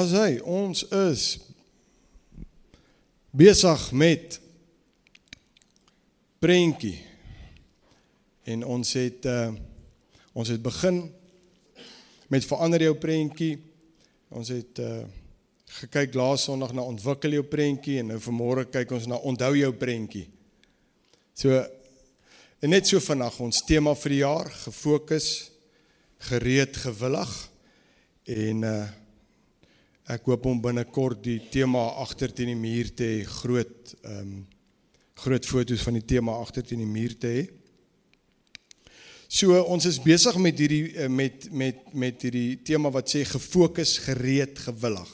Daar's hy. Ons is besig met prentjie. En ons het uh ons het begin met verander jou prentjie. Ons het uh gekyk laas Sondag na ontwikkel jou prentjie en nou vanmôre kyk ons na onthou jou prentjie. So en net so vandag ons tema vir die jaar gefokus gereed gewillig en uh ek hoop om binnekort die tema agter teen die muur te hê groot ehm um, groot foto's van die tema agter teen die muur te hê. So ons is besig met hierdie eh, met met met hierdie tema wat sê gefokus, gereed, gewillig.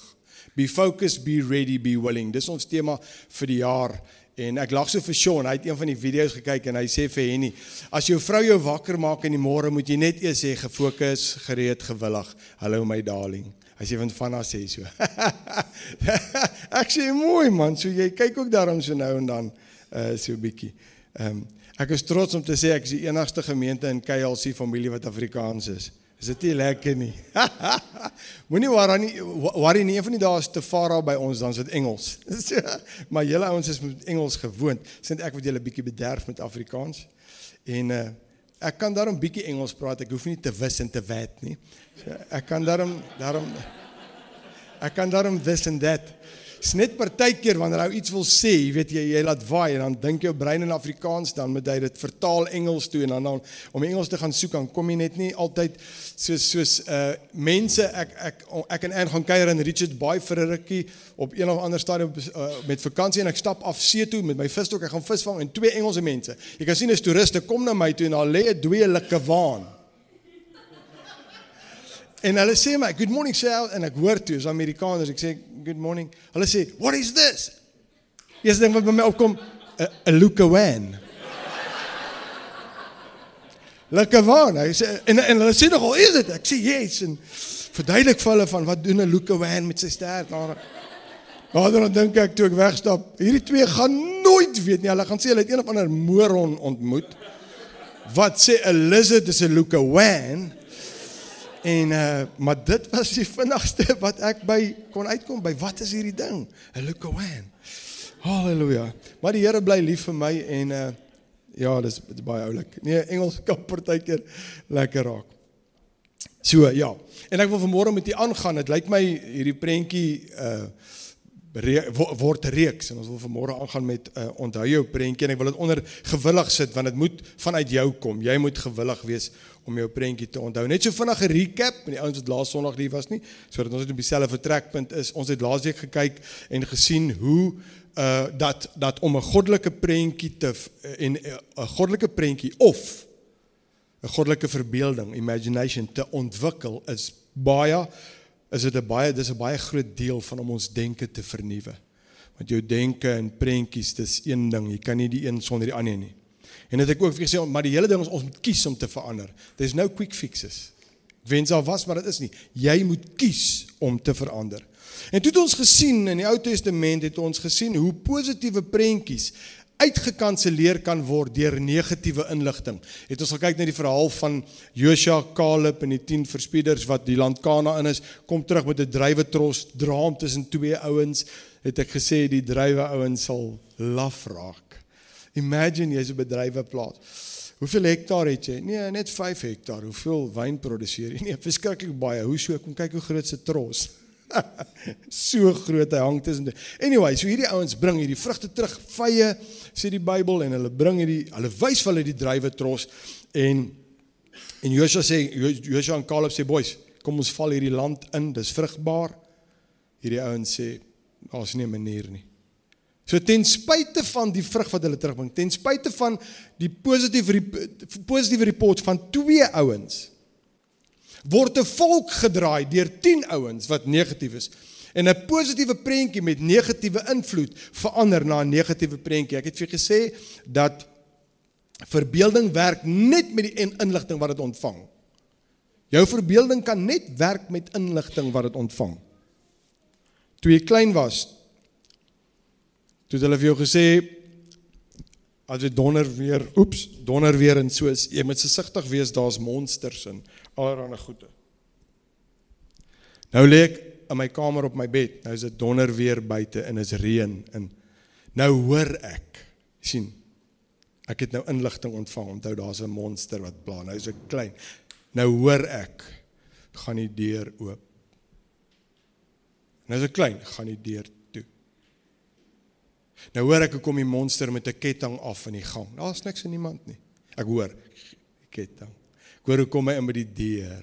Be focused, be ready, be willing. Dis ons tema vir die jaar. En ek lag so vir Sean, hy het een van die video's gekyk en hy sê vir Henny, as jou vrou jou wakker maak in die môre, moet jy net eers sê gefokus, gereed, gewillig. Hallo my darling. Hy sê van Vanna sê so. ek sê mooi man, so jy kyk ook daarom so nou en dan uh so 'n bietjie. Ehm um, ek is trots om te sê ek is die enigste gemeente in KLC familie wat Afrikaans is. Is dit nie lekker nie? Moenie worry nie, worry nie, een van die dae is te Farao by ons dan is dit Engels. maar julle ouens is met Engels gewoond. Sint ek wat julle bietjie bederf met Afrikaans. En uh ek kan daarom bietjie Engels praat. Ek hoef nie te wis en te wet nie. So ek kan daarom daarom ek kan daarom this and that. Dis net partykeer wanneer hy iets wil sê, jy weet jy jy laat waai en dan dink jou brein in Afrikaans dan moet hy dit vertaal Engels toe en dan, dan om Engels te gaan soek dan kom jy net nie altyd soos soos uh mense ek ek ek en Ann gaan kuier in Richard Bay vir 'n rukkie op een of ander stadium uh, met vakansie en ek stap af see toe met my visstok ek gaan visvang en twee Engelse mense. Jy kan sien as toeriste kom na my toe en daar lê 'n dweelike waan. En hulle sê my, "Good morning, sir." En ek hoor toe, is Amerikaners, ek sê, "Good morning." Hulle sê, "What is this?" Eers ding wat by my opkom, 'n Lukawan. Lukawan. Hy sê en en hulle sê nogal, "Is dit?" Ek sê, "Yes." En verduidelik vir hulle van wat doen 'n Lukawan met sy stert. Maar dan dink ek toe ek wegstap, hierdie twee gaan nooit weet nie. Hulle gaan sê hulle het een of ander moron ontmoet. Wat sê 'n lizard is 'n Lukawan? En uh maar dit was die vinnigste wat ek by kon uitkom by wat is hierdie ding? 'n Lukawan. Halleluja. Maar die Here bly lief vir my en uh ja, dis baie oulik. Nee, Engels kan partykeer lekker raak. So ja. En ek wil vanmôre met u aangaan. Dit lyk my hierdie prentjie uh re, word reeks en ons wil vanmôre aangaan met uh, onthou jou prentjie en ek wil dit onder gewillig sit want dit moet vanuit jou kom. Jy moet gewillig wees om jou prentjie te onthou. Net so vinnig 'n recap, en die ouens wat laas Sondag hier was nie, sodat ons net op dieselfde vertrekpunt is. Ons het laasweek gekyk en gesien hoe uh dat dat om 'n goddelike prentjie te en 'n goddelike prentjie of 'n goddelike verbeelding, imagination te ontwikkel is baie is dit 'n baie dis 'n baie groot deel van om ons denke te vernuwe. Want jou denke en prentjies, dis een ding, jy kan nie die een sonder die ander nie. En dit ek ook vir gesê, maar die hele ding is ons moet kies om te verander. There's no quick fixes. Wens al was, maar dit is nie. Jy moet kies om te verander. En toe het ons gesien in die Ou Testament het ons gesien hoe positiewe prentjies uitgekanselleer kan word deur negatiewe inligting. Het ons gekyk na die verhaal van Joshua, Caleb en die 10 verspieders wat die land Kanaan is, kom terug met 'n drywe-tros, draam tussen twee ouens, het ek gesê die drywe ouens sal laf raak. Imagine jy's 'n bedryweplaas. Hoeveel hektaar het jy? Nee, net 5 hektaar. Hoeveel wyn produseer jy? Nee, verskriklik baie. Hoe so? Kom kyk hoe groot se tros. So groot hy hang tussen. Anyway, so hierdie ouens bring hierdie vrugte terug, vye sê die Bybel en hulle bring hierdie hulle wys vir hulle die drywe tros en en Joshua sê Joshua en Caleb sê boys, kom ons val hierdie land in, dis vrugbaar. Hierdie ouens sê daar's nie 'n manier nie. So ten spyte van die vrug wat hulle terugbring, ten spyte van die positiewe positiewe report van twee ouens word 'n volk gedraai deur 10 ouens wat negatief is en 'n positiewe prentjie met negatiewe invloed verander na 'n negatiewe prentjie. Ek het vir gesê dat verbeelding werk net met die inligting wat dit ontvang. Jou verbeelding kan net werk met inligting wat dit ontvang. Toe jy klein was, Toe hulle vir jou gesê as dit donder weer, oeps, donder weer en soos jy moet versigtig wees, daar's monsters en allerlei goede. Nou lê ek in my kamer op my bed. Nou is dit donder weer buite en is reën en nou hoor ek sien ek het nou inligting ontvang. Onthou daar's 'n monster wat pla. Nou is ek klein. Nou hoor ek gaan die deur oop. Nou is ek klein, gaan die deur toe. Nou hoor ek hoe kom die monster met 'n ketting af in die gang. Daar's niks en niemand nie. Ek hoor ketting. Hoor hoe kom hy in by die deur.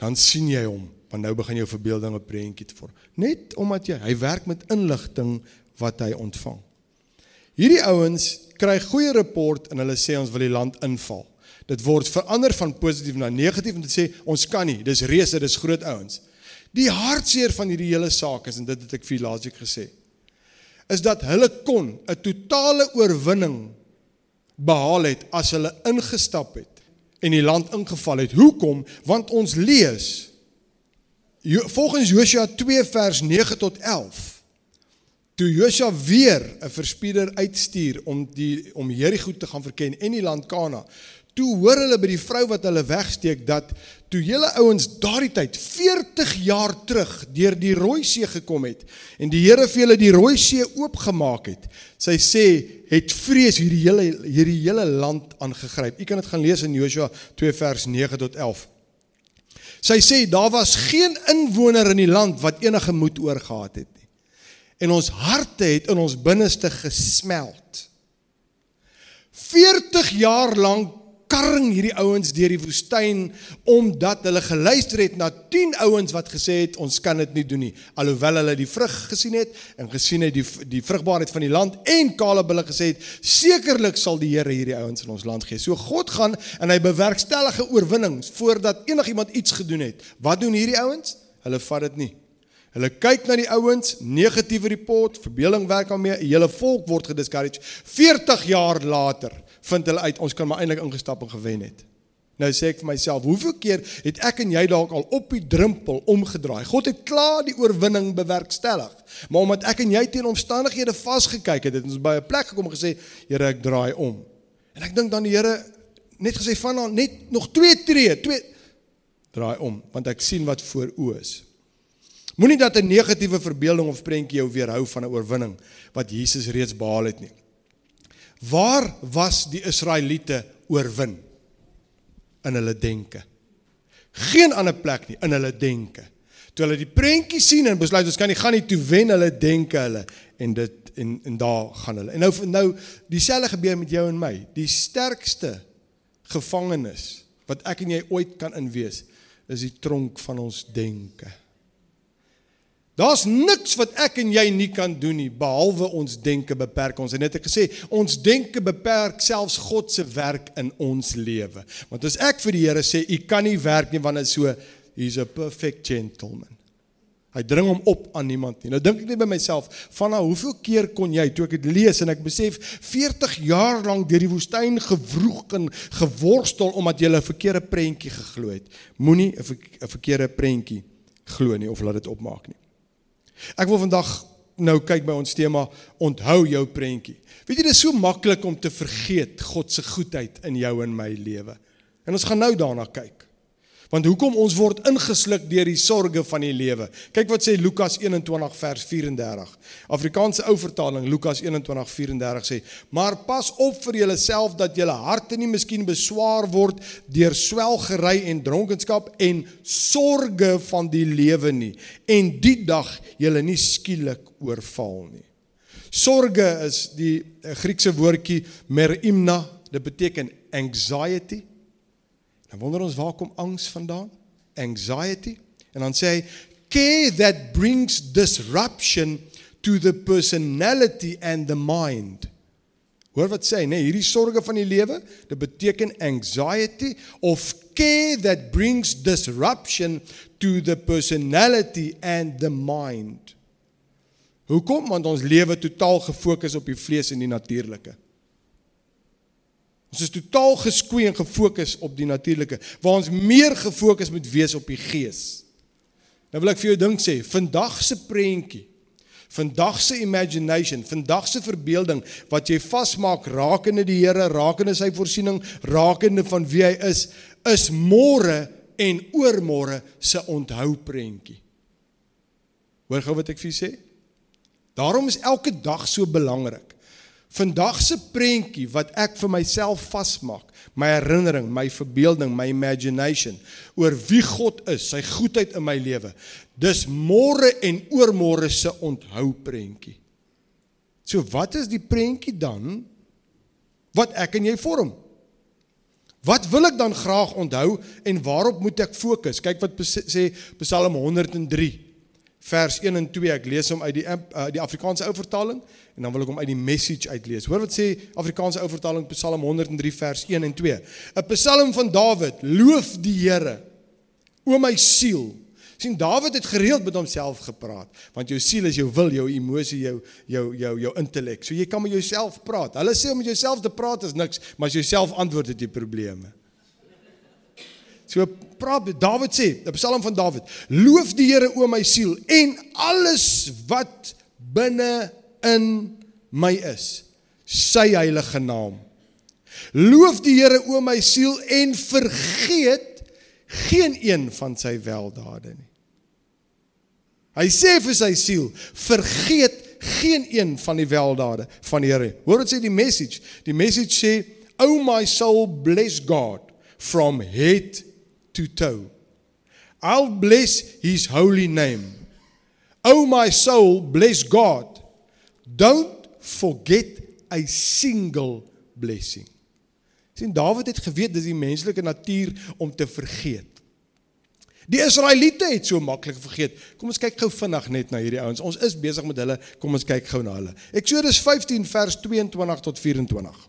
Dan sien jy hom, want nou begin jou verbeelding 'n prentjie te vorm. Net omdat jy hy werk met inligting wat hy ontvang. Hierdie ouens kry goeie rapport en hulle sê ons wil die land inval. Dit word verander van positief na negatief en dit sê ons kan nie, dis reuse, dis groot ouens. Die hartseer van hierdie hele saak is en dit het ek vir laasweek gesê, is dat hulle kon 'n totale oorwinning behaal het as hulle ingestap het en die land ingeval het. Hoekom? Want ons lees volgens Josua 2 vers 9 tot 11 Toe Josua weer 'n verspieder uitstuur om die om Jerigo te gaan verken en die land Kana. Toe hoor hulle by die vrou wat hulle wegsteek dat toe julle ouens daardie tyd 40 jaar terug deur die Rooi See gekom het en die Here vir julle die Rooi See oopgemaak het. Sy sê het vrees hierdie hele hierdie hele land aangegryp. U kan dit gaan lees in Josua 2 vers 9 tot 11. Sy sê daar was geen inwoner in die land wat enige moed oorgehad het en ons harte het in ons binneste gesmeld. 40 jaar lank karring hierdie ouens deur die woestyn omdat hulle geluister het na 10 ouens wat gesê het ons kan dit nie doen nie alhoewel hulle die vrug gesien het en gesien het die die vrugbaarheid van die land en Caleb hulle gesê het sekerlik sal die Here hierdie ouens in ons land gee. So God gaan en hy bewerkstellige oorwinnings voordat enigiemand iets gedoen het. Wat doen hierdie ouens? Hulle vat dit nie. Hulle kyk na die ouens, negatiewe report, verbeelding werk aan mee, 'n hele volk word gediscourage. 40 jaar later vind hulle uit ons kan maar eintlik ingestap en gewen het. Nou sê ek vir myself, hoeveel keer het ek en jy dalk al op die drempel omgedraai? God het klaar die oorwinning bewerkstellig. Maar omdat ek en jy teen omstandighede vasgekyk het, het ons by 'n plek gekom en gesê, Here, ek draai om. En ek dink dan die Here net gesê van net nog twee tree, twee draai om, want ek sien wat voor oë is. Moenie dat 'n negatiewe verbeelding of prentjie jou weerhou van 'n oorwinning wat Jesus reeds behaal het nie. Waar was die Israeliete oorwin? In hulle denke. Geen ander plek nie, in hulle denke. Toe hulle die prentjie sien en besluit ons kan nie gaan nie toe wen hulle denke hulle en dit en en daar gaan hulle. En nou nou dieselfde gebeur met jou en my. Die sterkste gevangenis wat ek en jy ooit kan inwees is die tronk van ons denke. Daar's niks wat ek en jy nie kan doen nie behalwe ons denke beperk ons. En net ek gesê, ons denke beperk selfs God se werk in ons lewe. Want as ek vir die Here sê, "U kan nie werk nie want dit so he's a perfect gentleman." Hy dring hom op aan niemand nie. Nou dink ek net by myself, van nou hoeveel keer kon jy toe ek dit lees en ek besef 40 jaar lank deur die woestyn gewroeg en geworstel omdat jy 'n verkeerde prentjie geglo het. Moenie 'n verkeerde prentjie glo nie of laat dit opmaak nie. Ek wil vandag nou kyk by ons tema onthou jou prentjie. Weet jy dit is so maklik om te vergeet God se goedheid in jou en my lewe. En ons gaan nou daarna kyk. Want hoekom ons word ingesluk deur die sorges van die lewe. Kyk wat sê Lukas 21 vers 34. Afrikaanse ou vertaling Lukas 21:34 sê: "Maar pas op vir julleself dat julle harte nie miskien beswaar word deur swelgery en dronkenskap en sorges van die lewe nie en die dag julle nie skielik oorval nie." Sorge is die eh, Griekse woordjie merimna, dit beteken anxiety Dan wonder ons waar kom angs vandaan? Anxiety. En dan sê hy care that brings disruption to the personality and the mind. Hoor wat sê hy, nee, hierdie sorges van die lewe, dit beteken anxiety of care that brings disruption to the personality and the mind. Hoekom? Want ons lewe totaal gefokus op die vlees en die natuurlike. Ons is totaal geskoei en gefokus op die natuurlike, waar ons meer gefokus moet wees op die gees. Nou wil ek vir jou dink sê, vandag se prentjie, vandag se imagination, vandag se verbeelding wat jy vasmaak rakende die Here, rakende sy voorsiening, rakende van wie hy is, is môre en oormôre se onthou prentjie. Hoor gou wat ek vir julle sê. Daarom is elke dag so belangrik. Vandag se prentjie wat ek vir myself vasmaak, my herinnering, my verbeelding, my imagination oor wie God is, sy goedheid in my lewe. Dis môre en oormôre se onthou prentjie. So wat is die prentjie dan wat ek en jy vorm? Wat wil ek dan graag onthou en waarop moet ek fokus? Kyk wat sê Psalm 103 vers 1 en 2. Ek lees hom uit die uh, die Afrikaanse ou vertaling en dan wil ek hom uit die message uitlees. Hoor wat sê Afrikaanse ou vertaling Psalm 103 vers 1 en 2. 'n Psalm van Dawid. Loof die Here, o my siel. sien Dawid het gereeld met homself gepraat, want jou siel is jou wil, jou emosie, jou jou jou jou intellek. So jy kan met jouself praat. Hulle sê om met jouself te praat is niks, maar as jy self antwoord het jy probleme. So praat Dawid sê, 'n Psalm van Dawid: Loof die Here o my siel en alles wat binne in my is, sy heilige naam. Loof die Here o my siel en vergeet geen een van sy weldade nie. Hy sê vir sy siel, vergeet geen een van die weldade van die Here. Hoor wat sê die message? Die message sê, "O my soul, bless God from head to toe. I'll bless his holy name. Oh my soul, bless God. Don't forget a single blessing. Sien Dawid het geweet dis die menslike natuur om te vergeet. Die Israeliete het so maklik vergeet. Kom ons kyk gou vinnig net na hierdie ouens. Ons is besig met hulle. Kom ons kyk gou na hulle. Eksodus 15 vers 22 tot 24.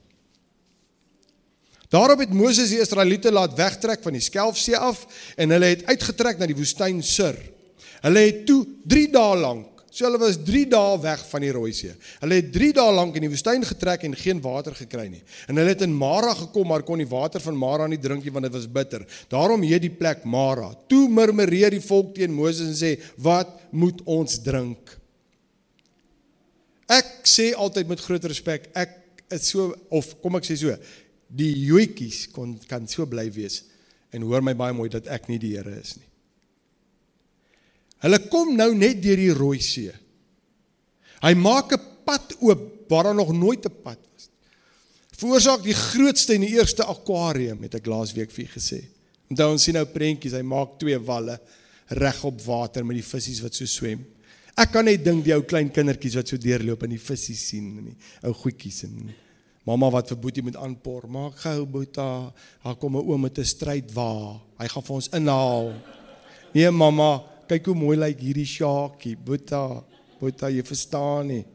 Daarop het Moses die Israeliete laat wegtrek van die Skelfsee af en hulle het uitgetrek na die woestyn Sur. Hulle het toe 3 dae lank, so hulle was 3 dae weg van die Rooi See. Hulle het 3 dae lank in die woestyn getrek en geen water gekry nie. En hulle het in Mara gekom maar kon die water van Mara nie drink nie want dit was bitter. Daarom heet die plek Mara. Toe murmureer die volk teen Moses en sê: "Wat moet ons drink?" Ek sê altyd met groot respek, ek is so of kom ek sê so, die joetjies kon kan so bly wees en hoor my baie mooi dat ek nie die Here is nie. Hulle kom nou net deur die Rooi See. Hy maak 'n pad oop waar daar nog nooit 'n pad was. Veroorsaak die grootste en die eerste akwarium het ek laasweek vir gesê. Onthou ons sien nou prentjies, hy maak twee walle reg op water met die visse wat so swem. Ek kan net dink die ou klein kindertjies wat so deurloop en die visse sien en die ou goedjies en Mamma wat vir Boetie moet aanpor. Maak gou Boeta. Daar kom 'n oom met 'n stryd wa. Hy gaan vir ons inhaal. Nee mamma, kyk hoe mooi lyk hierdie sjakie. Boeta, Boeta, jy verstaan nie.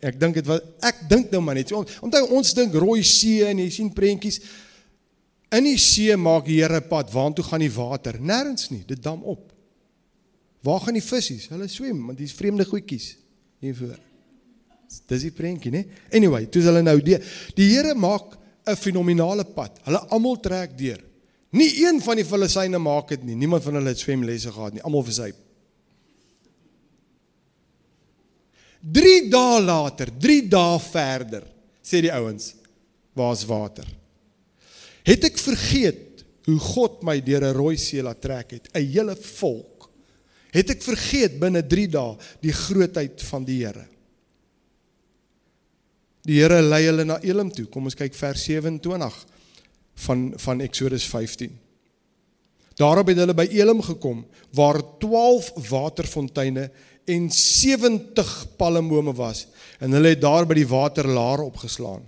Ek dink dit was ek dink nou maar net. Onthou ons dink rooi see en jy sien prentjies. In die see maak die Here pad. Waartoe gaan die water? Nêrens nie. Dit dam op. Waar gaan die visse? Hulle swem want dis vreemde goedjies hiervoor. Dis die prentjie, né? Anyway, toe hulle nou die die Here maak 'n fenominale pad. Hulle almal trek deur. Nie een van die Filisyne maak dit nie. Niemand van hulle het swemlesse gehad nie. Almal versuip. 3 dae later, 3 dae verder, sê die ouens, waar's water? Het ek vergeet hoe God my deur 'n rooi see laat trek het, 'n hele volk. Het ek vergeet binne 3 dae die grootheid van die Here? Die Here lei hulle na Elim toe. Kom ons kyk vers 27 van van Eksodus 15. Daarop het hulle by Elim gekom waar 12 waterfonteine en 70 palmbome was en hulle het daar by die waterlaar opgeslaan.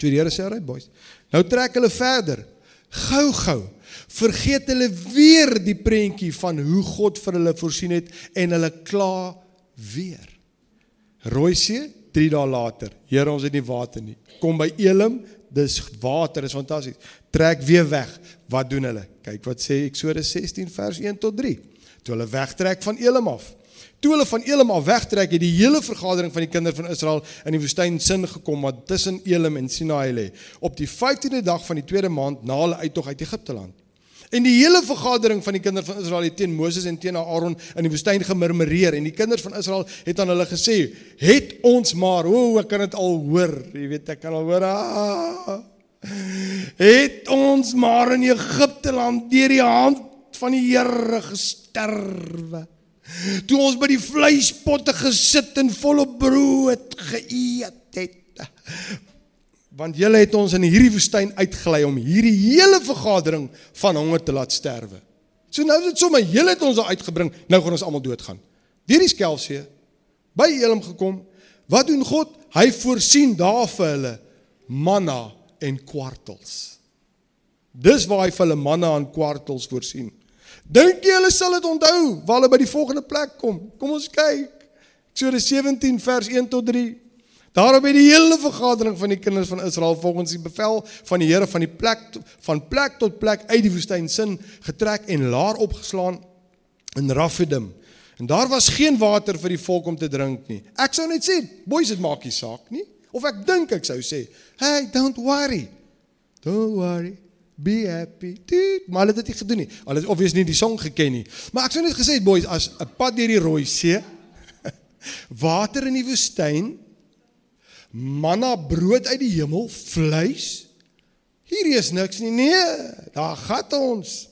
Toe die Here sê, "Right boys. Nou trek hulle verder. Gou-gou. Vergeet hulle weer die prentjie van hoe God vir hulle voorsien het en hulle kla weer. Rooisee 3 dae later, Here ons het nie water nie. Kom by Elim, dis water, is fantasties. Trek weer weg. Wat doen hulle? Kyk wat sê Eksodus 16 vers 1 tot 3. Toe hulle wegtrek van Elim af. Toe hulle van Elim af wegtrek, het die hele vergadering van die kinders van Israel in die woestyn sin gekom wat tussen Elim en Sinaai lê, op die 15de dag van die tweede maand na hulle uittog uit Egipte land. En die hele vergadering van die kinders van Israel het teen Moses en teen Aaron in die woestyn gemurmureer en die kinders van Israel het aan hulle gesê: "Het ons maar, o, ek kan dit al hoor. Jy weet ek kan al hoor. Ah, het ons maar in Egipte land deur die hand van die Here gesterwe. Toe ons by die vleispotte gesit en volop brood geëet het. Want julle het ons in hierdie woestyn uitgelei om hierdie hele vergadering van honger te laat sterwe. So nou is dit sommer julle het ons daar uitgebring, nou gaan ons almal doodgaan. Deur die skelfsee by Elim gekom. Wat doen God? Hy voorsien daar vir hulle manna en kwartels. Dis waar hy vir hulle manna en kwartels voorsien. Dink jy hulle sal dit onthou waar hulle by die volgende plek kom? Kom ons kyk. Eksodus 17 vers 1 tot 3. Daarop het die hele vergadering van die kinders van Israel volgens die bevel van die Here van die plek van plek tot plek uit die woestyn sin getrek en laar opgeslaan in Rafidim. En daar was geen water vir die volk om te drink nie. Ek sou net sê, boys, dit maak nie saak nie. Of ek dink ek sou sê, "Hey, don't worry. Don't worry. Be happy." Dit, maar hulle het dit nie gedoen nie. Hulle het obviously nie die song geken nie. Maar ek sou net gesê, boys, as 'n pad deur die Rooi See, water in die woestyn, manna brood uit die hemel, vleis. Hierdie is niks nie. Nee, daar gaan ons.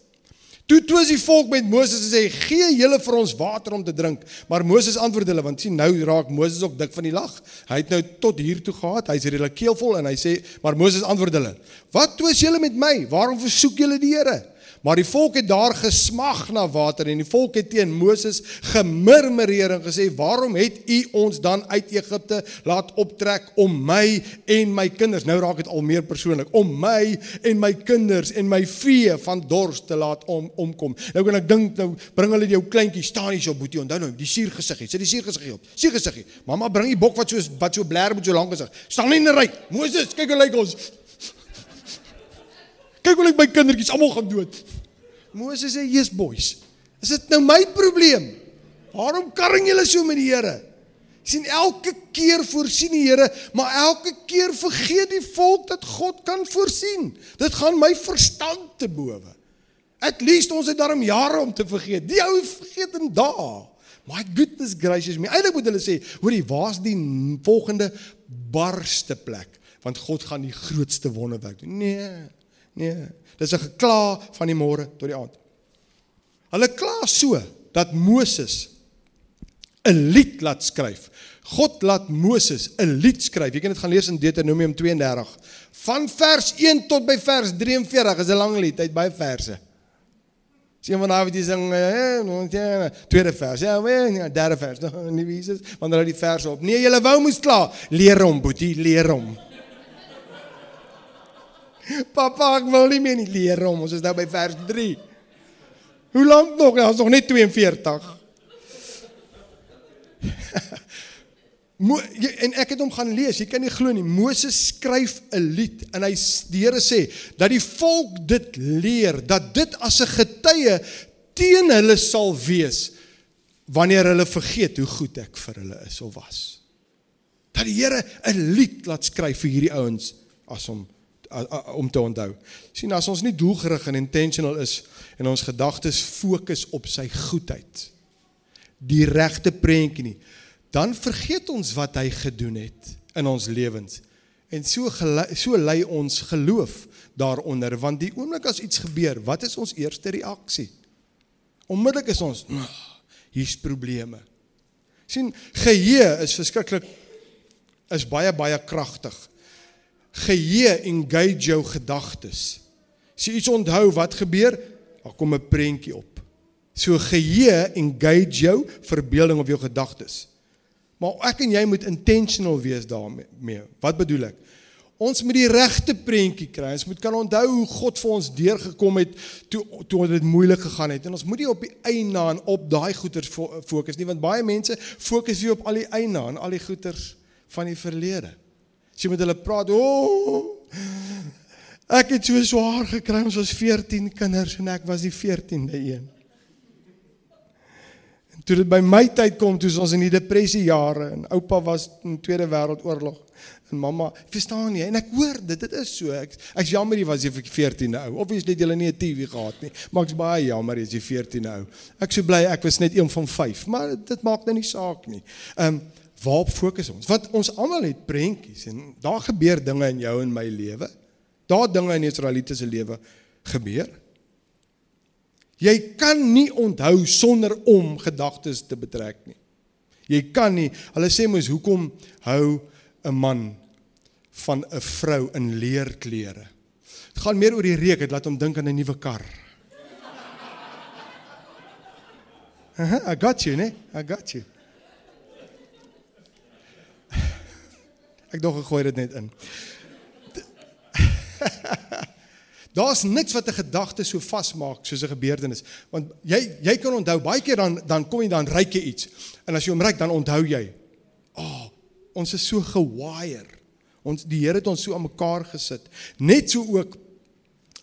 Toe toe is die volk met Moses en sê: "Gee julle vir ons water om te drink." Maar Moses antwoord hulle want sien nou raak Moses ook dik van die lag. Hy het nou tot hier toe gehad. Hy's redelik keelvol en hy sê: "Maar Moses antwoord hulle: "Wat twis julle met my? Waarom versoek julle die Here?" Maar die volk het daar gesmag na water en die volk het teen Moses gemurmureer en gesê: "Waarom het u ons dan uit Egipte laat optrek om my en my kinders, nou raak dit al meer persoonlik, om my en my kinders en my vee van dors te laat om omkom." Nou kan ek dink nou bring hulle jou kleintjie staan hier so boetie, onthou nou, die suurgesiggie. Sit die suurgesiggie op. Suurgesiggie. Mamma bring die bok wat so wat so bler met so lank gesig. Staan nie in 'n ry. Moses, kyk hoe lyk ons. Kyk hoe ek my kindertjies almal gaan dood. Moses sê, "Jesus boys, is dit nou my probleem? Waarom karring julle so met die Here?" sien elke keer voorsien die Here, maar elke keer vergeet die volk dat God kan voorsien. Dit gaan my verstand te bowe. At least ons het daarom jare om te vergeet. Die ou vergeet in dae. My goodness gracious me. Eilik moet hulle sê, hoorie, waar's die volgende barste plek? Want God gaan die grootste wonderwerk doen. Nee. Nee, dis 'n gekla van die môre tot die aand. Hulle kla so dat Moses 'n lied laat skryf. God laat Moses 'n lied skryf. Jy kan dit gaan lees in Deuteronomium 32. Van vers 1 tot by vers 43 is 'n lang lied, hy't baie verse. Sien van wat jy sing, eh, tweede vers. Ja, nee, derde vers. Nou, nie wie is dit? Wanneer hulle die verse op. Nee, jy wou moes klaar. Leer hom, boetie, leer hom. Papa, ek wil nie meer nie leer om. Ons is nou by vers 3. Hoe lank nog? Ja, ons nog net 42. en ek het hom gaan lees. Jy kan nie glo nie. Moses skryf 'n lied en hy die Here sê dat die volk dit leer, dat dit as 'n getuie teen hulle sal wees wanneer hulle vergeet hoe goed ek vir hulle is of was. Dat die Here 'n lied laat skryf vir hierdie ouens as hom om te onthou. sien as ons nie doelgerig en intentional is en ons gedagtes fokus op sy goedheid, die regte prentjie nie, dan vergeet ons wat hy gedoen het in ons lewens. En so so lei ons geloof daaronder want die oomblik as iets gebeur, wat is ons eerste reaksie? Onmiddellik is ons hier's probleme. sien geheue is verskriklik is baie baie kragtig geheue engage jou gedagtes. As jy iets onthou wat gebeur, dan kom 'n prentjie op. So geheue engage jou verbeelding of jou gedagtes. Maar ek en jy moet intentional wees daarmee. Wat bedoel ek? Ons moet die regte prentjie kry. Ons moet kan onthou hoe God vir ons deurgekom het toe toe dit moeilik gegaan het. En ons moet nie op die eina en op daai goeters fokus nie, want baie mense fokus hier op al die eina en al die goeters van die verlede. As jy met hulle praat, o oh, ek het so swaar gekry, ons was 14 kinders en ek was die 14de een. En toe dit by my tyd kom, toe ons in die depressie jare en oupa was in die Tweede Wêreldoorlog en mamma, verstaan jy? En ek hoor dit, dit is so. Ek ek's jammer jy was jy 14de ou. Obviously het julle nie 'n TV gehad nie. Maar ek's baie jammer jy's die 14de ou. Ek sou bly ek was net een van 5, maar dit maak nou nie saak nie. Ehm um, waarop fokus ons? Want ons almal het prentjies en daar gebeur dinge in jou en my lewe. Daar dinge in Israeliete se lewe gebeur. Jy kan nie onthou sonder om gedagtes te betrek nie. Jy kan nie. Hulle sê mos hoekom hou 'n man van 'n vrou in leerklere? Dit gaan meer oor die reuk, dit laat hom dink aan 'n nuwe kar. I got you, né? I got you. Ek dog gegooi dit net in. Daar's niks wat 'n gedagte so vasmaak soos 'n gebeurtenis. Want jy jy kan onthou baie keer dan dan kom jy dan ryk jy iets. En as jy hom ryk dan onthou jy. O, oh, ons is so gewire. Ons die Here het ons so aan mekaar gesit. Net so ook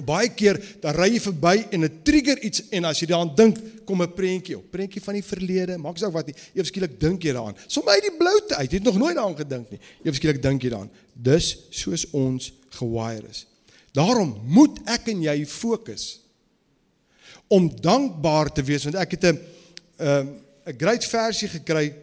baie keer dan ry jy verby en dit trigger iets en as jy daaraan dink, kom 'n prentjie op. Prentjie van die verlede. Maak saak wat nie. Eers skielik dink jy daaraan. Sommige uit die bloute uit. Jy het nog nooit daaraan gedink nie. Eers skielik dink jy daaraan. Dus soos ons gewire is. Daarom moet ek en jy fokus om dankbaar te wees want ek het 'n 'n 'n great versie gekry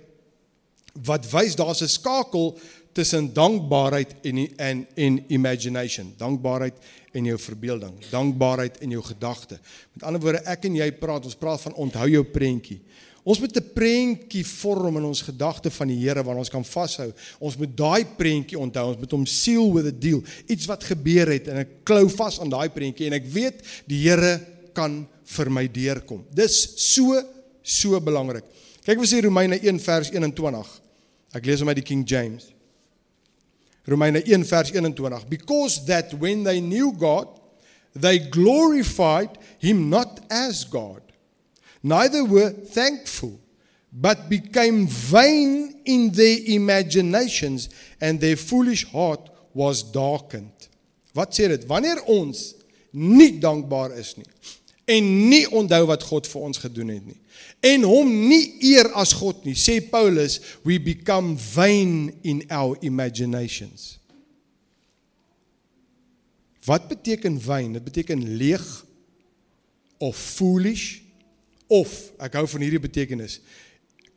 wat wys daar's 'n skakel tussen dankbaarheid en en en imagination. Dankbaarheid en jou verbeelding, dankbaarheid en jou gedagte. Met ander woorde, ek en jy praat, ons praat van onthou jou prentjie. Ons moet 'n prentjie vorm in ons gedagte van die Here waar ons kan vashou. Ons moet daai prentjie onthou. Ons moet hom seal with a deal. Iets wat gebeur het en ek klou vas aan daai prentjie en ek weet die Here kan vir my deurkom. Dis so so belangrik. Kyk wat sê Romeine 1 vers 21. Ek lees hom uit die King James. Romeine 1 vers 21. Because that when they knew God, they glorified him not as God neither were thankful, but became vain in their imaginations, and their foolish heart was darkened. Wat sê dit? Wanneer ons nie dankbaar is nie en nie onthou wat God vir ons gedoen het nie en hom nie eer as God nie, sê Paulus, we become vain in our imaginations. Wat beteken vain? Dit beteken leeg of foolish of ek hou van hierdie betekenis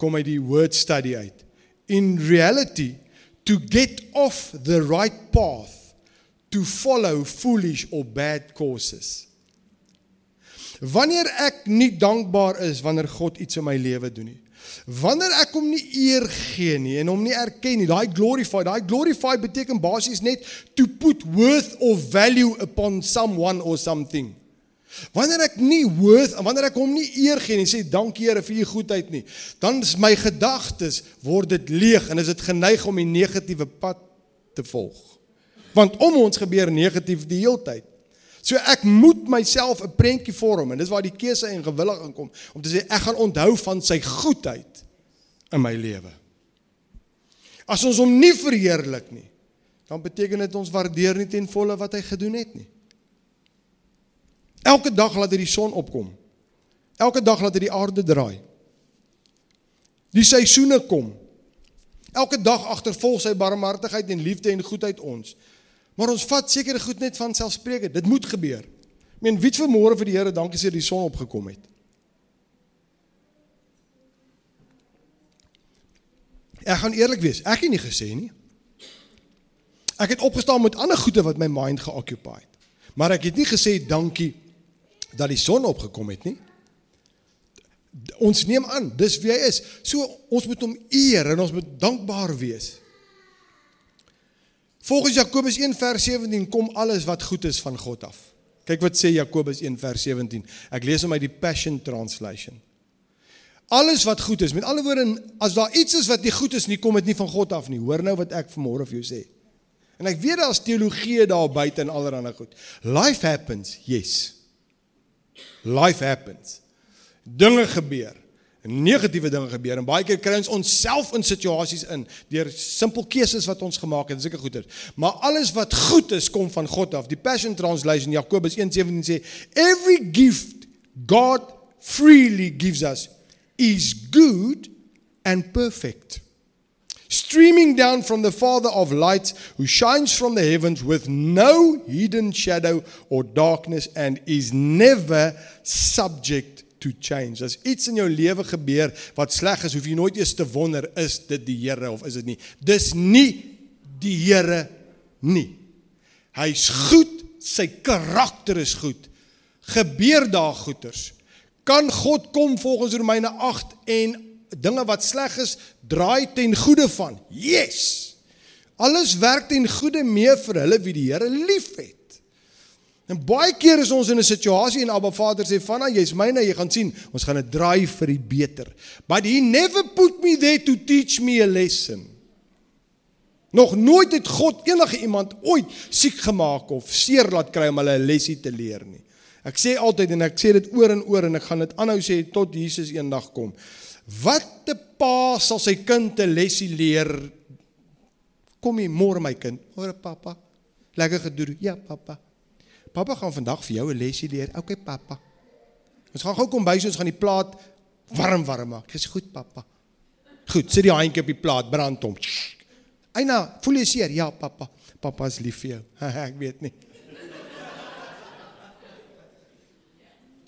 kom uit die word study uit in reality to get off the right path to follow foolish or bad courses wanneer ek nie dankbaar is wanneer God iets in my lewe doen nie wanneer ek hom nie eer gee nie en hom nie erken nie daai glorify daai glorify beteken basies net to put worth or value upon someone or something Wanneer ek nie worth, wanneer ek hom nie eer gee en sê dankie Here vir u goedheid nie, dan is my gedagtes word dit leeg en is dit geneig om die negatiewe pad te volg. Want om ons gebeur negatief die hele tyd. So ek moet myself 'n prentjie vorm en dis waar die keuse en gewillig inkom om te sê ek gaan onthou van sy goedheid in my lewe. As ons hom nie verheerlik nie, dan beteken dit ons waardeer nie ten volle wat hy gedoen het nie. Elke dag laat hy die son opkom. Elke dag laat hy die aarde draai. Die seisoene kom. Elke dag agtervolg sy barmhartigheid en liefde en goedheid ons. Maar ons vat sekere goed net van selfspreekend. Dit moet gebeur. Ek meen, wie het vanmôre vir die Here dankie sê die son opgekom het? Ek gaan eerlik wees, ek het nie gesê nie. Ek het opgestaan met ander goede wat my mind geoccupy het. Maar ek het nie gesê dankie dat die son opgekom het nie. Ons neem aan, dis wie hy is. So ons moet hom eer en ons moet dankbaar wees. Volgens Jakobus 1 vers 17 kom alles wat goed is van God af. Kyk wat sê Jakobus 1 vers 17. Ek lees hom uit die Passion Translation. Alles wat goed is, met alle woorde, as daar iets is wat nie goed is nie, kom dit nie van God af nie. Hoor nou wat ek vanmôre vir jou sê. En ek weet daar's teologie daar buite en allerlei goed. Life happens, yes. Life happens. Dinge gebeur. Negatiewe dinge gebeur en baie keer kry ons onsself in situasies in deur simpel keuses wat ons gemaak het, seker goeie. Maar alles wat goed is kom van God af. Die Passion Translation Jakobus 1:17 sê, "Every gift God freely gives us is good and perfect." streaming down from the Father of lights, who shines from the heavens with no hidden shadow or darkness and is never subject to change. As iets in jou lewe gebeur wat sleg is, hoef jy nooit eers te wonder is dit die Here of is dit nie. Dis nie die Here nie. Hy's goed, sy karakter is goed. Gebeur daar goeters. Kan God kom volgens Romeine 8 en dinge wat sleg is draai ten goeie van? Yes. Alles werk ten goeie mee vir hulle wie die Here liefhet. En baie keer is ons in 'n situasie en Abba Vader sê vanna jy's myne, jy gaan sien, ons gaan dit draai vir die beter. But he never put me there to teach me a lesson. Nog nooit het God enige iemand ooit siek gemaak of seer laat kry om hulle 'n lesie te leer nie. Ek sê altyd en ek sê dit oor en oor en ek gaan dit aanhou sê tot Jesus eendag kom. Wat 'n pa sal sy kind 'n lesie leer? Kom hier môre my kind. Môre pappa. Lekker gedoen. Ja, pappa. Pappa gaan vandag vir jou 'n lesie leer. OK, pappa. Ons gaan gou kom by so ons gaan die plaat warm warm maak. Dis goed, pappa. Goed, sit die handjie op die plaat, brand hom. Eina, voel jy seer? Ja, pappa. Pappa is lief vir jou. Ek weet nie.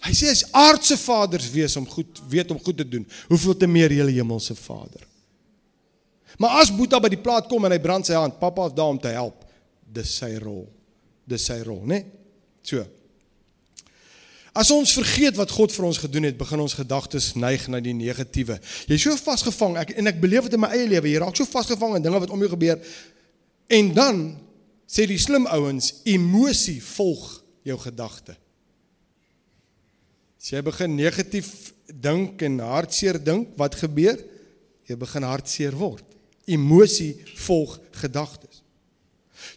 Hy sê as aardse vaders wees om goed weet om goed te doen, hoeveel te meer julle hemelse Vader. Maar as Boeta by die plaas kom en hy brand sy hand, pappa is daar om te help. Dis sy rol. Dis sy rol, né? So. As ons vergeet wat God vir ons gedoen het, begin ons gedagtes neig na die negatiewe. Jy's so vasgevang, ek en ek beleef dit in my eie lewe. Jy raak so vasgevang in dinge wat om jou gebeur. En dan sê die slim ouens, emosie volg jou gedagte. As jy begin negatief dink en hartseer dink, wat gebeur? Jy begin hartseer word. Emosie volg gedagtes.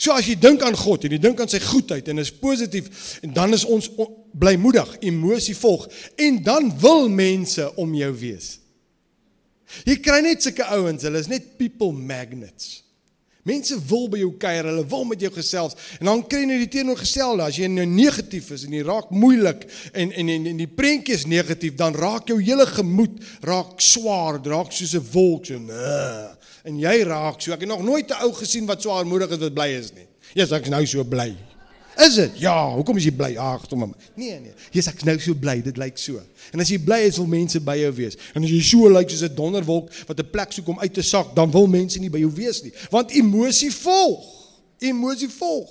So as jy dink aan God en jy dink aan sy goedheid en is positief en dan is ons blymoedig, emosie volg en dan wil mense om jou wees. Jy kry net sulke ouens, hulle is net people magnets. Mense wil by jou kuier, hulle wil met jou gesels en dan kry jy die teenoorgestelde as jy nou negatief is en jy raak moeilik en en en, en die prentjie is negatief, dan raak jou hele gemoed raak swaar, raak soos 'n wolk so. Uh en jy raak so. Ek het nog nooit 'n ou gesien wat so armoedig is wat bly is nie. Jesus, ek is nou so bly. Is dit? Ja, hoekom is jy bly? Ag, tom my. Nee, nee. Jesus, ek is nou so bly. Dit lyk so. En as jy bly is, wil mense by jou wees. En as jy so lyk soos 'n donderwolk wat 'n plek soek om uit te sak, dan wil mense nie by jou wees nie. Want emosie volg. Emosie volg.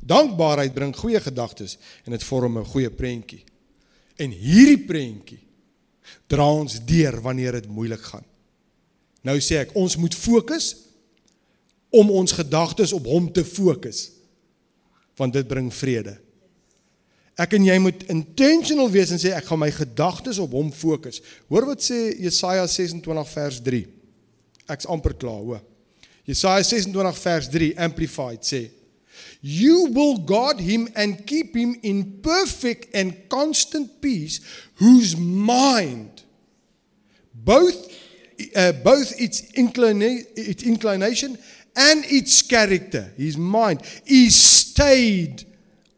Dankbaarheid bring goeie gedagtes en dit vorm 'n goeie prentjie. En hierdie prentjie dra ons deur wanneer dit moeilik gaan. Nou sê ek, ons moet fokus om ons gedagtes op hom te fokus. Want dit bring vrede. Ek en jy moet intentional wees en sê ek gaan my gedagtes op hom fokus. Hoor wat sê Jesaja 26 vers 3. Ek's amper klaar, hoor. Jesaja 26 vers 3 amplified sê You will guard him and keep him in perfect and constant peace whose mind both uh, both its, inclina- its inclination and its character, his mind, is stayed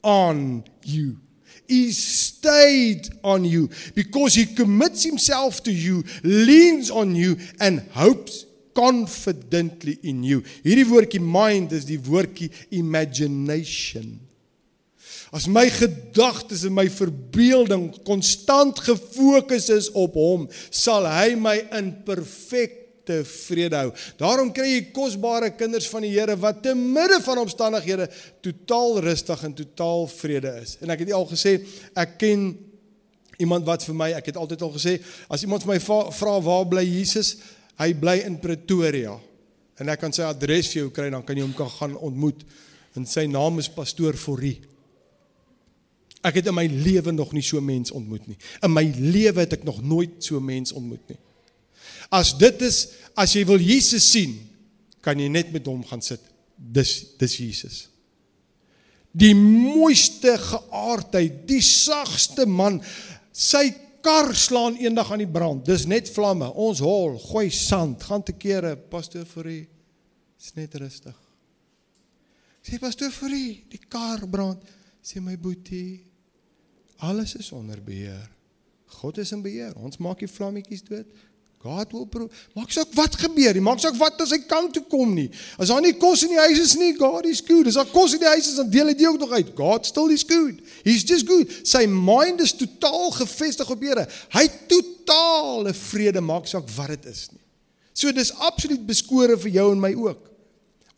on you. He stayed on you because he commits himself to you, leans on you, and hopes confidently in you. Hierdie woordjie mind is die woordjie imagination. As my gedagtes en my verbeelding konstant gefokus is op hom, sal hy my in perfekte vrede hou. Daarom kry jy kosbare kinders van die Here wat te midde van omstandighede totaal rustig en totaal vrede is. En ek het al gesê, ek ken iemand wat vir my, ek het altyd al gesê, as iemand vir my vra waar bly Jesus? Hy bly in Pretoria. En ek kan sy adres vir jou kry, dan kan jy hom kan gaan ontmoet. En sy naam is pastoor Forrie. Ek het in my lewe nog nie so 'n mens ontmoet nie. In my lewe het ek nog nooit so 'n mens ontmoet nie. As dit is as jy wil Jesus sien, kan jy net met hom gaan sit. Dis dis Jesus. Die mooiste geaardheid, die sagste man. Sy kar slaan eendag aan die brand. Dis net vlamme. Ons hol, gooi sand, gaan te kere, pastoor vir u. Dis net rustig. Sê pastoor vir u, die kar brand. Sê my boetie, Alles is onder beheer. God is in beheer. Ons maak die vlammetjies dood. God wil pro maak saak wat gebeur nie. Maak saak wat as hy kan toe kom nie. As daar nie kos in die huis is nie, God is good. As daar kos in die huis is, dan deel hy dit ook nog uit. God still is good. He's just good. Sy mind is totaal gefestig op Here. Hy totale vrede maak saak wat dit is nie. So dis absoluut beskore vir jou en my ook.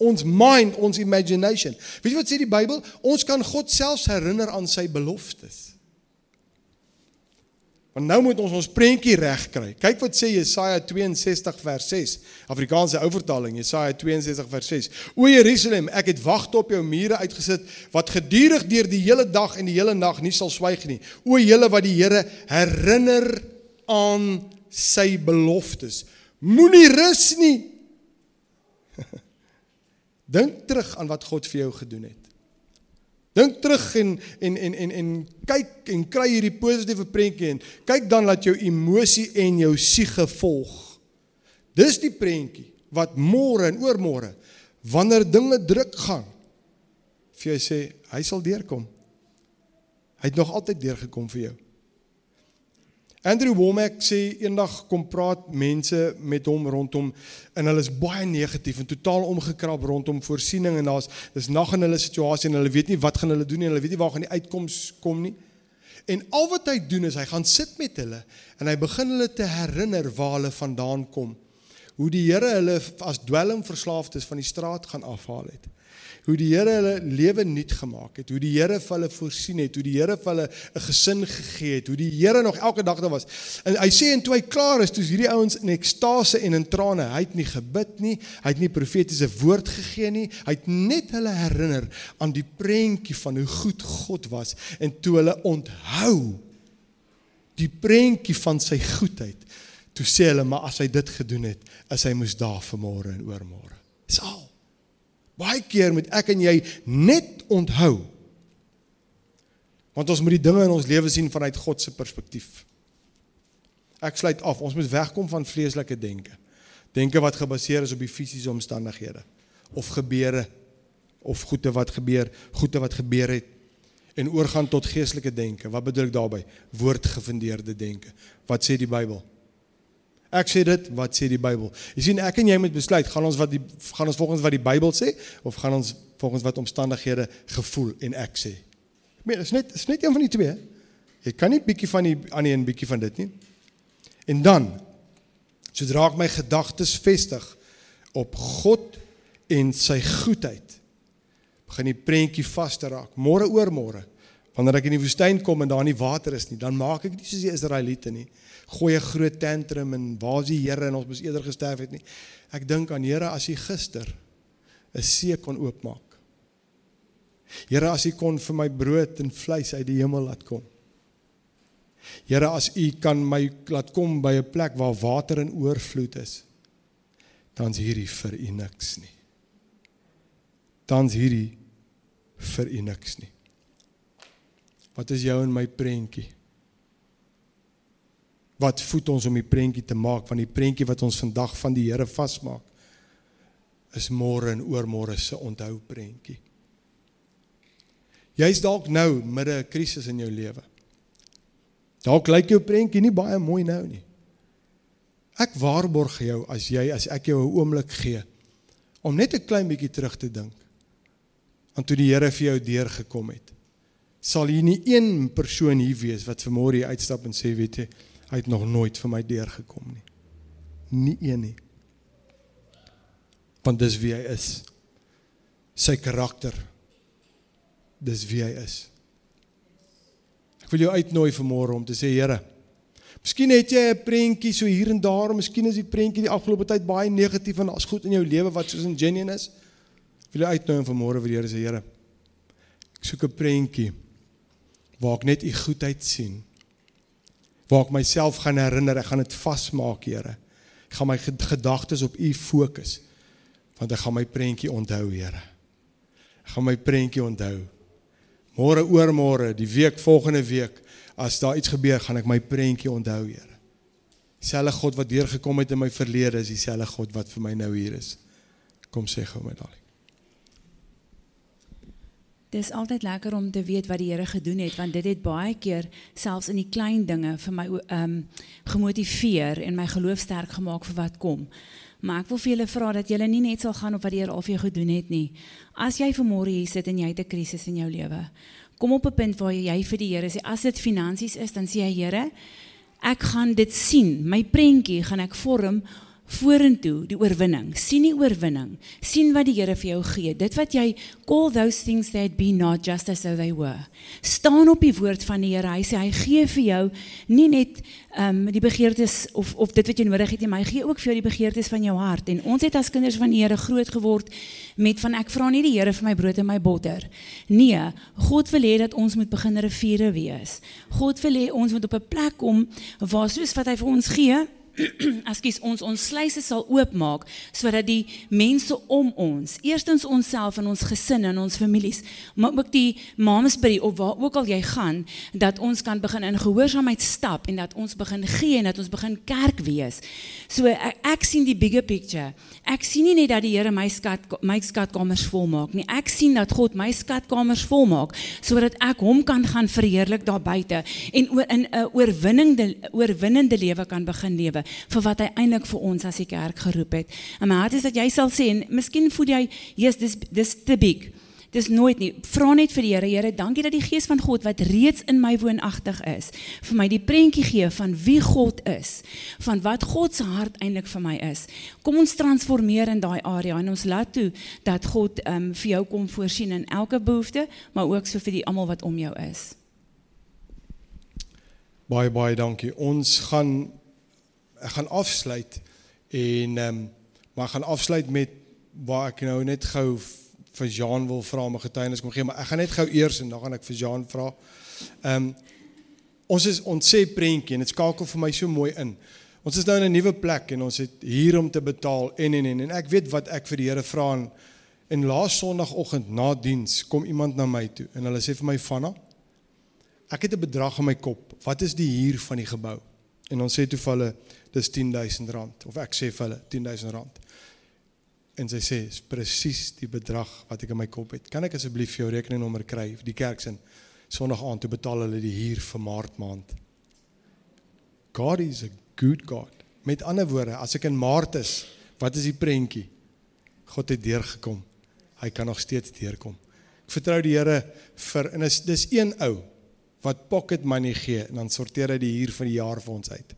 Ons mind, ons imagination. Weet jy wat sê die Bybel? Ons kan God selfs herinner aan sy beloftes. Want nou moet ons ons prentjie regkry. Kyk wat sê Jesaja 62 vers 6. Afrikaanse ou vertaling, Jesaja 62 vers 6. O Jerusalem, ek het wagte op jou mure uitgesit wat gedurig deur die hele dag en die hele nag nie sal swyg nie. O julle wat die Here herinner aan sy beloftes. Moenie rus nie. Dink terug aan wat God vir jou gedoen het. Dink terug en en en en en kyk en kry hierdie positiewe prentjie en kyk dan dat jou emosie en jou siege volg. Dis die prentjie wat môre en oormôre wanneer dinge druk gaan vir jou sê hy sal deurkom. Hy het nog altyd deurgekom vir jou. Andrew Womack sê eendag kom praat mense met hom rondom en hulle is baie negatief en totaal omgekrap rondom voorsiening en daar's dis nag in hulle situasie en hulle weet nie wat gaan hulle doen nie en hulle weet nie waar gaan die uitkoms kom nie. En al wat hy doen is hy gaan sit met hulle en hy begin hulle te herinner waar hulle vandaan kom. Hoe die Here hulle as dwelmverslaafdes van die straat gaan afhaal het hoe die Here hulle lewe nuut gemaak het, hoe die Here vir hulle voorsien het, hoe die Here vir hulle 'n gesin gegee het, hoe die Here nog elke dag daar was. En hy sê en toe hy klaar is, toe is hierdie ouens in ekstase en in trane. Hy het nie gebid nie, hy het nie profetiese woord gegee nie. Hy het net hulle herinner aan die prentjie van hoe goed God was en toe hulle onthou die prentjie van sy goedheid. Toe sê hulle maar as hy dit gedoen het, is hy moes daar vir môre en oormôre. Dis al. Baie keer moet ek en jy net onthou. Want ons moet die dinge in ons lewe sien vanuit God se perspektief. Ek sluit af. Ons moet wegkom van vleeslike denke. Denke wat gebaseer is op die fisiese omstandighede of gebeure of goeie wat gebeur, goeie wat gebeur het en oorgaan tot geestelike denke. Wat bedoel ek daarmee? Woordgefundeerde denke. Wat sê die Bybel? Ek sê dit, wat sê die Bybel? Jy sien ek en jy moet besluit, gaan ons wat die gaan ons volgens wat die Bybel sê of gaan ons volgens wat omstandighede gevoel en ek sê? Ek meen, is net is net een van die twee. Jy kan nie bietjie van die aan die en bietjie van dit nie. En dan sodra ek my gedagtes vestig op God en sy goedheid, begin die prentjie vas te raak. Môre oor môre, wanneer ek in die woestyn kom en daar nie water is nie, dan maak ek nie soos die Israeliete nie gooi 'n groot tantrum en waar is die Here en ons moes eerder gesterf het nie. Ek dink aan Here as hy gister 'n see kon oopmaak. Here as hy kon vir my brood en vleis uit die hemel laat kom. Here as u kan my laat kom by 'n plek waar water in oorvloed is. Dan's hierdie vir u niks nie. Dan's hierdie vir u niks nie. Wat is jou en my prentjie? wat voed ons om die prentjie te maak van die prentjie wat ons vandag van die Here vasmaak is môre en oormôre se onthou prentjie. Jy's dalk nou midde 'n krisis in jou lewe. Dalk lyk jou prentjie nie baie mooi nou nie. Ek waarborg jou as jy as ek jou 'n oomblik gee om net 'n klein bietjie terug te dink aan toe die Here vir jou deurgekom het. Sal hier nie een persoon hier wees wat vanmôre hier uitstap en sê weet jy Hy het nog nooit vir my deurgekom nie. Nie een nie. Want dis wie hy is. Sy karakter. Dis wie hy is. Ek wil jou uitnooi vanmôre om te sê Here, Miskien het jy 'n prentjie so hier en daar, miskien is die prentjie die afgelope tyd baie negatief en daar's goed in jou lewe wat soos in genuine is. Wil jou uitnooi vanmôre vir die Here sê, Here, ek soek 'n prentjie waar ek net u goedheid sien waar ek myself gaan herinner, ek gaan dit vasmaak, Here. Ek gaan my gedagtes op U fokus. Want ek gaan my prentjie onthou, Here. Ek gaan my prentjie onthou. Môre oor môre, die week volgende week, as daar iets gebeur, gaan ek my prentjie onthou, Here. Dieselfde God wat deurgekom het in my verlede is dieselfde God wat vir my nou hier is. Kom sê gou my daai. Dis altyd lekker om te weet wat die Here gedoen het want dit het baie keer selfs in die klein dinge vir my ehm um, gemotiveer en my geloof sterk gemaak vir wat kom. Maar ek wil vir julle vra dat julle nie net sal gaan op wat die Here al vir jou gedoen het nie. As jy vanmôre hier sit en jy het 'n krisis in jou lewe, kom op 'n punt waar jy vir die Here sê as dit finansies is, dan sê jy Here, ek gaan dit sien. My prentjie gaan ek vorm vorentoe die oorwinning. sien die oorwinning. sien wat die Here vir jou gee. Dit wat jy call those things that be not just as though they were. Staan op die woord van die Here. Hy sê hy gee vir jou nie net ehm um, die begeertes of of dit wat jy nodig het nie, maar hy gee ook vir jou die begeertes van jou hart. En ons het as kinders van die Here groot geword met van ek vra nie die Here vir my brood en my botter. Nee, God wil hê dat ons moet begin riviere wees. God wil hê ons moet op 'n plek kom waar soos wat hy vir ons gee askies ons ons sluise sal oopmaak sodat die mense om ons, eerstens onsself en ons gesinne en ons families, maar ook die mamesby of waar ook al jy gaan, dat ons kan begin in gehoorsaamheid stap en dat ons begin gee en dat ons begin kerk wees. So ek, ek sien die bigger picture. Ek sien nie net dat die Here my skat my skatkamers volmaak nie. Ek sien dat God my skatkamers volmaak sodat ek hom kan gaan verheerlik daar buite en oor in 'n oorwinnende oorwinnende lewe kan begin lewe vir wat hy eintlik vir ons as die kerk geroep het. En my hart is dat jy sal sê en miskien voel jy, "Jesus, dis dis te big." Dis nooit nie. Vra net vir die Here, Here, dankie dat die Gees van God wat reeds in my woonagtig is, vir my die prentjie gee van wie God is, van wat God se hart eintlik vir my is. Kom ons transformeer in daai area en ons laat toe dat God ehm um, vir jou kom voorsien in elke behoefte, maar ook so vir die almal wat om jou is. Baie baie dankie. Ons gaan ek gaan afsluit en ehm um, maar ek gaan afsluit met waar ek nou net gou vir Jean wil vra 'n getuienis kom gee, maar ek gaan net gou eers en dan gaan ek vir Jean vra. Ehm um, ons is ons sê prentjie en dit skakel vir my so mooi in. Ons is nou in 'n nuwe plek en ons het hier om te betaal en en en en ek weet wat ek vir die Here vra en en laas Sondagoggend na diens kom iemand na my toe en hulle sê vir my Vanna ek het 'n bedrag in my kop. Wat is die huur van die gebou? En ons sê toe vir hulle dis 10000 rand of ek sê vir hulle 10000 rand. En sy sê presies die bedrag wat ek in my kop het. Kan ek asseblief jou rekeningnommer kry vir die kerk se Sondag aand toe betaal hulle die huur vir Maart maand. God is a good God. Met ander woorde, as ek in Maart is, wat is die prentjie? God het deurgekom. Hy kan nog steeds deurkom. Ek vertrou die Here vir en is dis een ou wat pocket money gee en dan sorteer hy die huur van die jaar vir ons uit.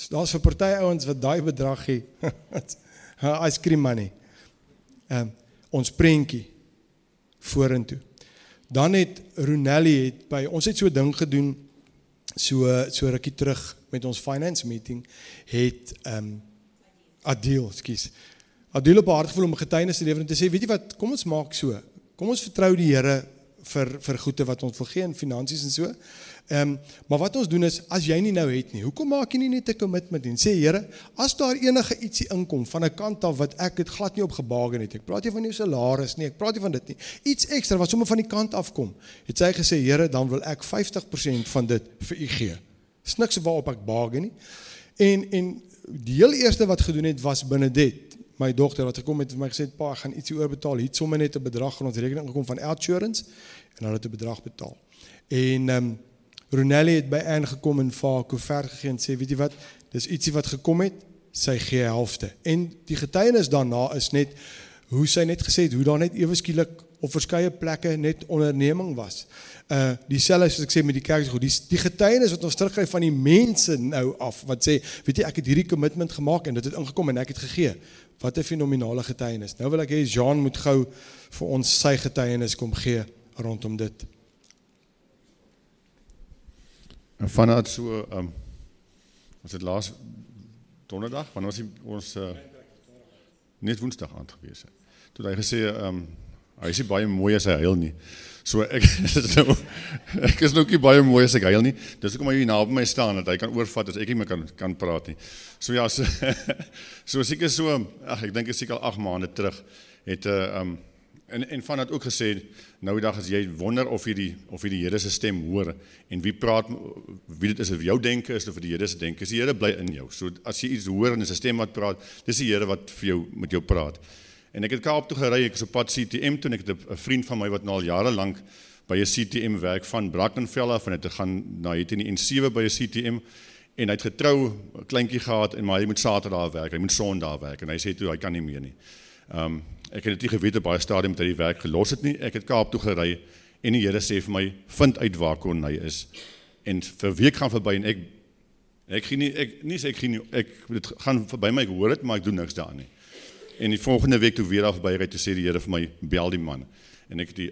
So daar's 'n party ouens wat daai bedrag gee. Ice cream money. Ehm um, ons prentjie vorentoe. Dan het Ronelli het by ons het so ding gedoen so so rukkie terug met ons finance meeting het ehm um, Adil, skus. Adil op haar gevoel om getuienis te lewer en te sê, weet jy wat, kom ons maak so. Kom ons vertrou die Here vir vir goede wat ons wil gee in finansies en so. Ehm um, maar wat ons doen is as jy nie nou het nie, hoekom maak jy nie net 'n kommitment en sê Here, as daar enige ietsie inkom van 'n kant af wat ek dit glad nie op gebaken het. Ek praat nie van jou salaris nie, ek praat nie van dit nie. Iets ekstra wat sommer van die kant af kom. Het sy gesê Here, dan wil ek 50% van dit vir u gee. Dis niks waarop ek baken nie. En en die heel eerste wat gedoen het was Benedet, my dogter wat gekom het en vir my gesê het pa, ek gaan ietsie oorbetaal. Hier sommer net 'n bedrag in ons rekening gekom van Outsurance en hulle het 'n bedrag betaal. En ehm um, Ronelli het by Anne gekom en vir haar koevert gegee en sê, weet jy wat, dis ietsie wat gekom het, sy gee helfte. En die getuienis daarna is net hoe sy net gesê het hoe daar net ewe skielik op verskeie plekke net onderneming was. Uh dieselfde soos ek sê met die kerk, die die getuienis wat ons terugkry van die mense nou af wat sê, weet jy, ek het hierdie kommitment gemaak en dit het ingekom en ek het gegee. Wat 'n fenominale getuienis. Nou wil ek hê Jean moet gou vir ons sy getuienis kom gee rondom dit. En vanuit so um, was dit laas donderdag, wanneer ons ons uh, net woensdag aand gewees het. Toe hy gesê ehm um, hy is baie mooi as hy huil nie. So ek is nou ek is nou nie baie mooi as ek huil nie. Dis hoekom hy hier naby my staan dat hy kan oorvat as ek nie meer kan kan praat nie. So ja, so, so seker so ag ek dink is seker al 8 maande terug het 'n uh, eh, ehm um, En en van het ook gesê nou die dag as jy wonder of jy die of jy die Here se stem hoor en wie praat wie dit is of jou denke is of vir die Here se denke is die Here bly in jou. So as jy iets hoor en 'n stem wat praat, dis die Here wat vir jou met jou praat. En ek het Kaap toe gery, ek is op pad CTM toe en ek het 'n vriend van my wat nou al jare lank by 'n CTM werk van Brackenfell af en het gegaan na hier in die N7 by 'n CTM en hy het getrou 'n kleintjie gehad en maar hy moet Saterdag werk, hy moet Sondag werk en hy sê toe hy kan nie meer nie. Ehm um, Ek het dit nie geweet op baie stadium dat hy die werk gelos het nie. Ek het Kaap toe gery en die Here sê vir my, "Vind uit waar kon hy is." En vir week gaan verby en ek Ek gee nie ek nie sê ek gee nie ek dit gaan verby my ek hoor dit maar ek doen niks daaraan nie. En die volgende week toe weer af by ry toe sê die Here vir my bel die man. En ek het die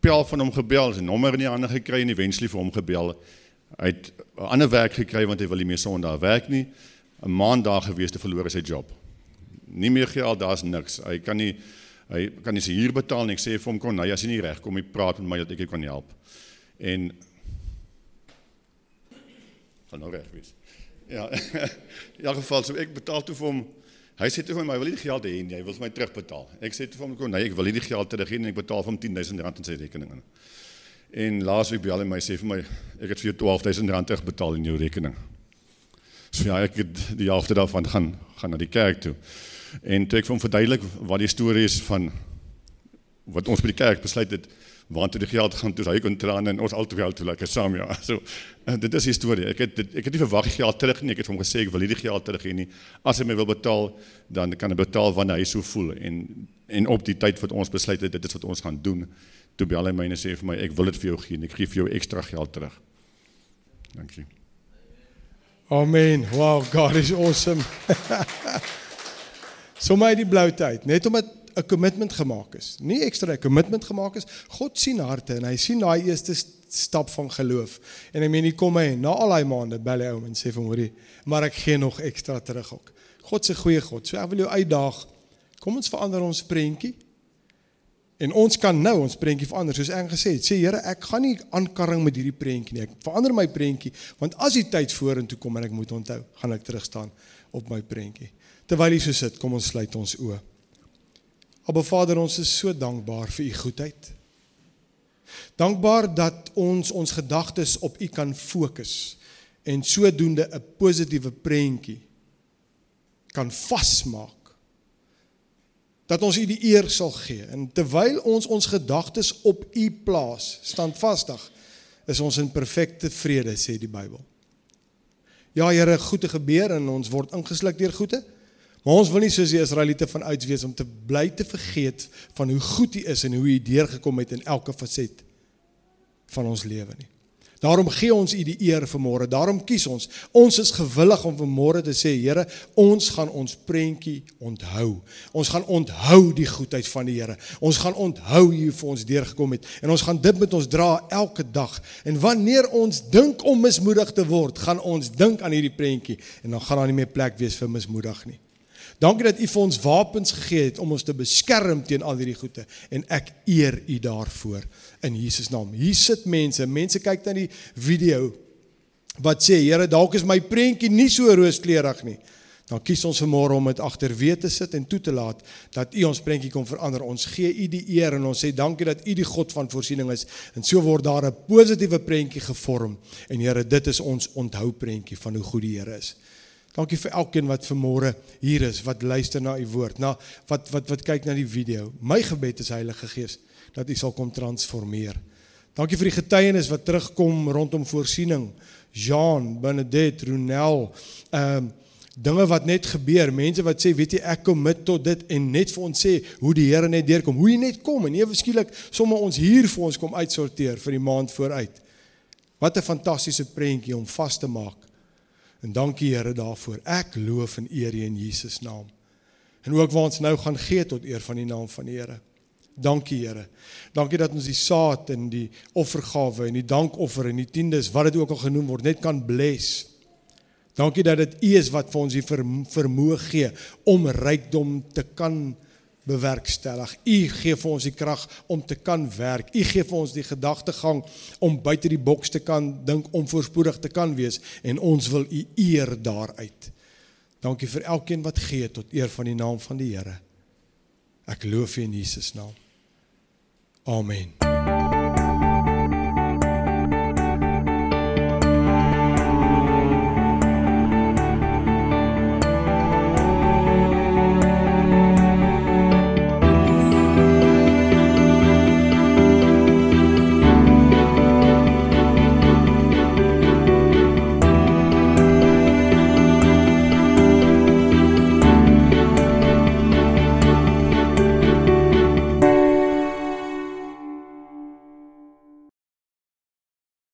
pel van hom gebel, sy nommer in die hande gekry en eventually vir hom gebel. Hy het 'n ander werk gekry want hy wil nie meer Sondag werk nie. 'n Maand daar gewees te verloor sy job. Nie meer geld, daar's niks. Hy kan nie hy kan nie sy huur betaal nie. Ek sê vir hom kon, nee, as jy nie reg kom, jy praat met my dat ek jou kan help. En sal nou reg wees. Ja. In elk geval, so ek betaal toe vir hom. Hy sê toe vir my, wil nie die geld hê nie, hy wil vir my terugbetaal. Ek sê toe vir hom, nee, ek wil nie die geld terug hê nie, ek betaal vir hom 10000 rand in sy rekening in. En laasweek bel hy my sê vir my, ek het vir jou 12000 rand terugbetaal in jou rekening. So ja, ek het die helfte daarvan gaan gaan na die kerk toe. En toe ek vir hom verduidelik wat die storie is van wat ons by die kerk besluit het want toe die geld gaan toe hy kon trane en ons altoe toe lekker saam ja. So uh, dit is storie. Ek het dit, ek het nie verwag die geld terug nie. Ek het hom gesê ek wil nie die geld terug hê nie. As hy my wil betaal, dan kan hy betaal wanneer hy so voel en en op die tyd wat ons besluit het dit is wat ons gaan doen. Toe bel hy my en sê vir my ek wil dit vir jou gee en ek gee vir jou ekstra geld terug. Dankie. Amen. Wow, God is awesome. Sommige die blou tyd, net omdat 'n commitment gemaak is. Nie ekstra 'n commitment gemaak is. God sien harte en hy sien daai eerste stap van geloof. En ek meen hy kom hy na al daai maande bel hy ou en sê vir hom, "Maar ek gee nog ekstra terug ook." God se goeie God. So ek wil jou uitdaag. Kom ons verander ons prentjie. En ons kan nou ons prentjie verander soos ek gesê het. Sê Here, ek gaan nie aankarring met hierdie prentjie nie. Ek verander my prentjie want as die tyd vorentoe kom en ek moet onthou, gaan ek terug staan op my prentjie. Terwyl jy so sit, kom ons sluit ons oë. Aba Vader, ons is so dankbaar vir u goedheid. Dankbaar dat ons ons gedagtes op u kan fokus en sodoende 'n positiewe prentjie kan vasmaak. Dat ons u die eer sal gee en terwyl ons ons gedagtes op u plaas, standvastig, is ons in perfekte vrede sê die Bybel. Ja Here, goeie gebeur en ons word ingesluk deur goeie. Maar ons wil nie soos die Israeliete van ouds wees om te bly te vergeet van hoe goed U is en hoe U deurgekom het in elke faset van ons lewe nie. Daarom gee ons U die eer vanmôre. Daarom kies ons. Ons is gewillig om vanmôre te sê, Here, ons gaan ons prentjie onthou. Ons gaan onthou die goedheid van die Here. Ons gaan onthou hoe U vir ons deurgekom het en ons gaan dit met ons dra elke dag. En wanneer ons dink om mismoedig te word, gaan ons dink aan hierdie prentjie en dan gaan daar nie meer plek wees vir mismoedig nie. Dankie dat U vir ons wapens gegee het om ons te beskerm teen al hierdie goeie en ek eer U daarvoor in Jesus naam. Hier sit mense, mense kyk na die video wat sê Here, dalk is my prentjie nie so rooskleurig nie. Dan kies ons vanmôre om dit agterweë te sit en toe te laat dat U ons prentjie kom verander. Ons gee U die eer en ons sê dankie dat U die God van voorsiening is. En so word daar 'n positiewe prentjie gevorm. En Here, dit is ons onthou prentjie van hoe goed die Here is. Dankie vir elkeen wat vanmôre hier is, wat luister na u woord, na wat wat wat kyk na die video. My gebed is Heilige Gees dat u sal kom transformeer. Dankie vir die getuienis wat terugkom rondom voorsiening. Jean, Benedet, Ronel, ehm um, dinge wat net gebeur, mense wat sê, weet jy, ek kom met tot dit en net vir ons sê hoe die Here net deurkom, hoe hy net kom en ewe skielik sommer ons hier vir ons kom uitsorteer vir die maand vooruit. Wat 'n fantastiese prentjie om vas te maak En dankie Here daarvoor. Ek loof en eer U in Jesus naam. En ook waar ons nou gaan gee tot eer van die naam van die Here. Dankie Here. Dankie dat ons die saad en die offergawe en die dankoffer en die tiendes wat dit ook al genoem word net kan bless. Dankie dat dit U is wat vir ons die vermoë gee om rykdom te kan bewerkstellig. U gee vir ons die krag om te kan werk. U gee vir ons die gedagtegang om buite die boks te kan dink, om voorspoedig te kan wees en ons wil u eer daaruit. Dankie vir elkeen wat gee tot eer van die naam van die Here. Ek loof U in Jesus naam. Amen.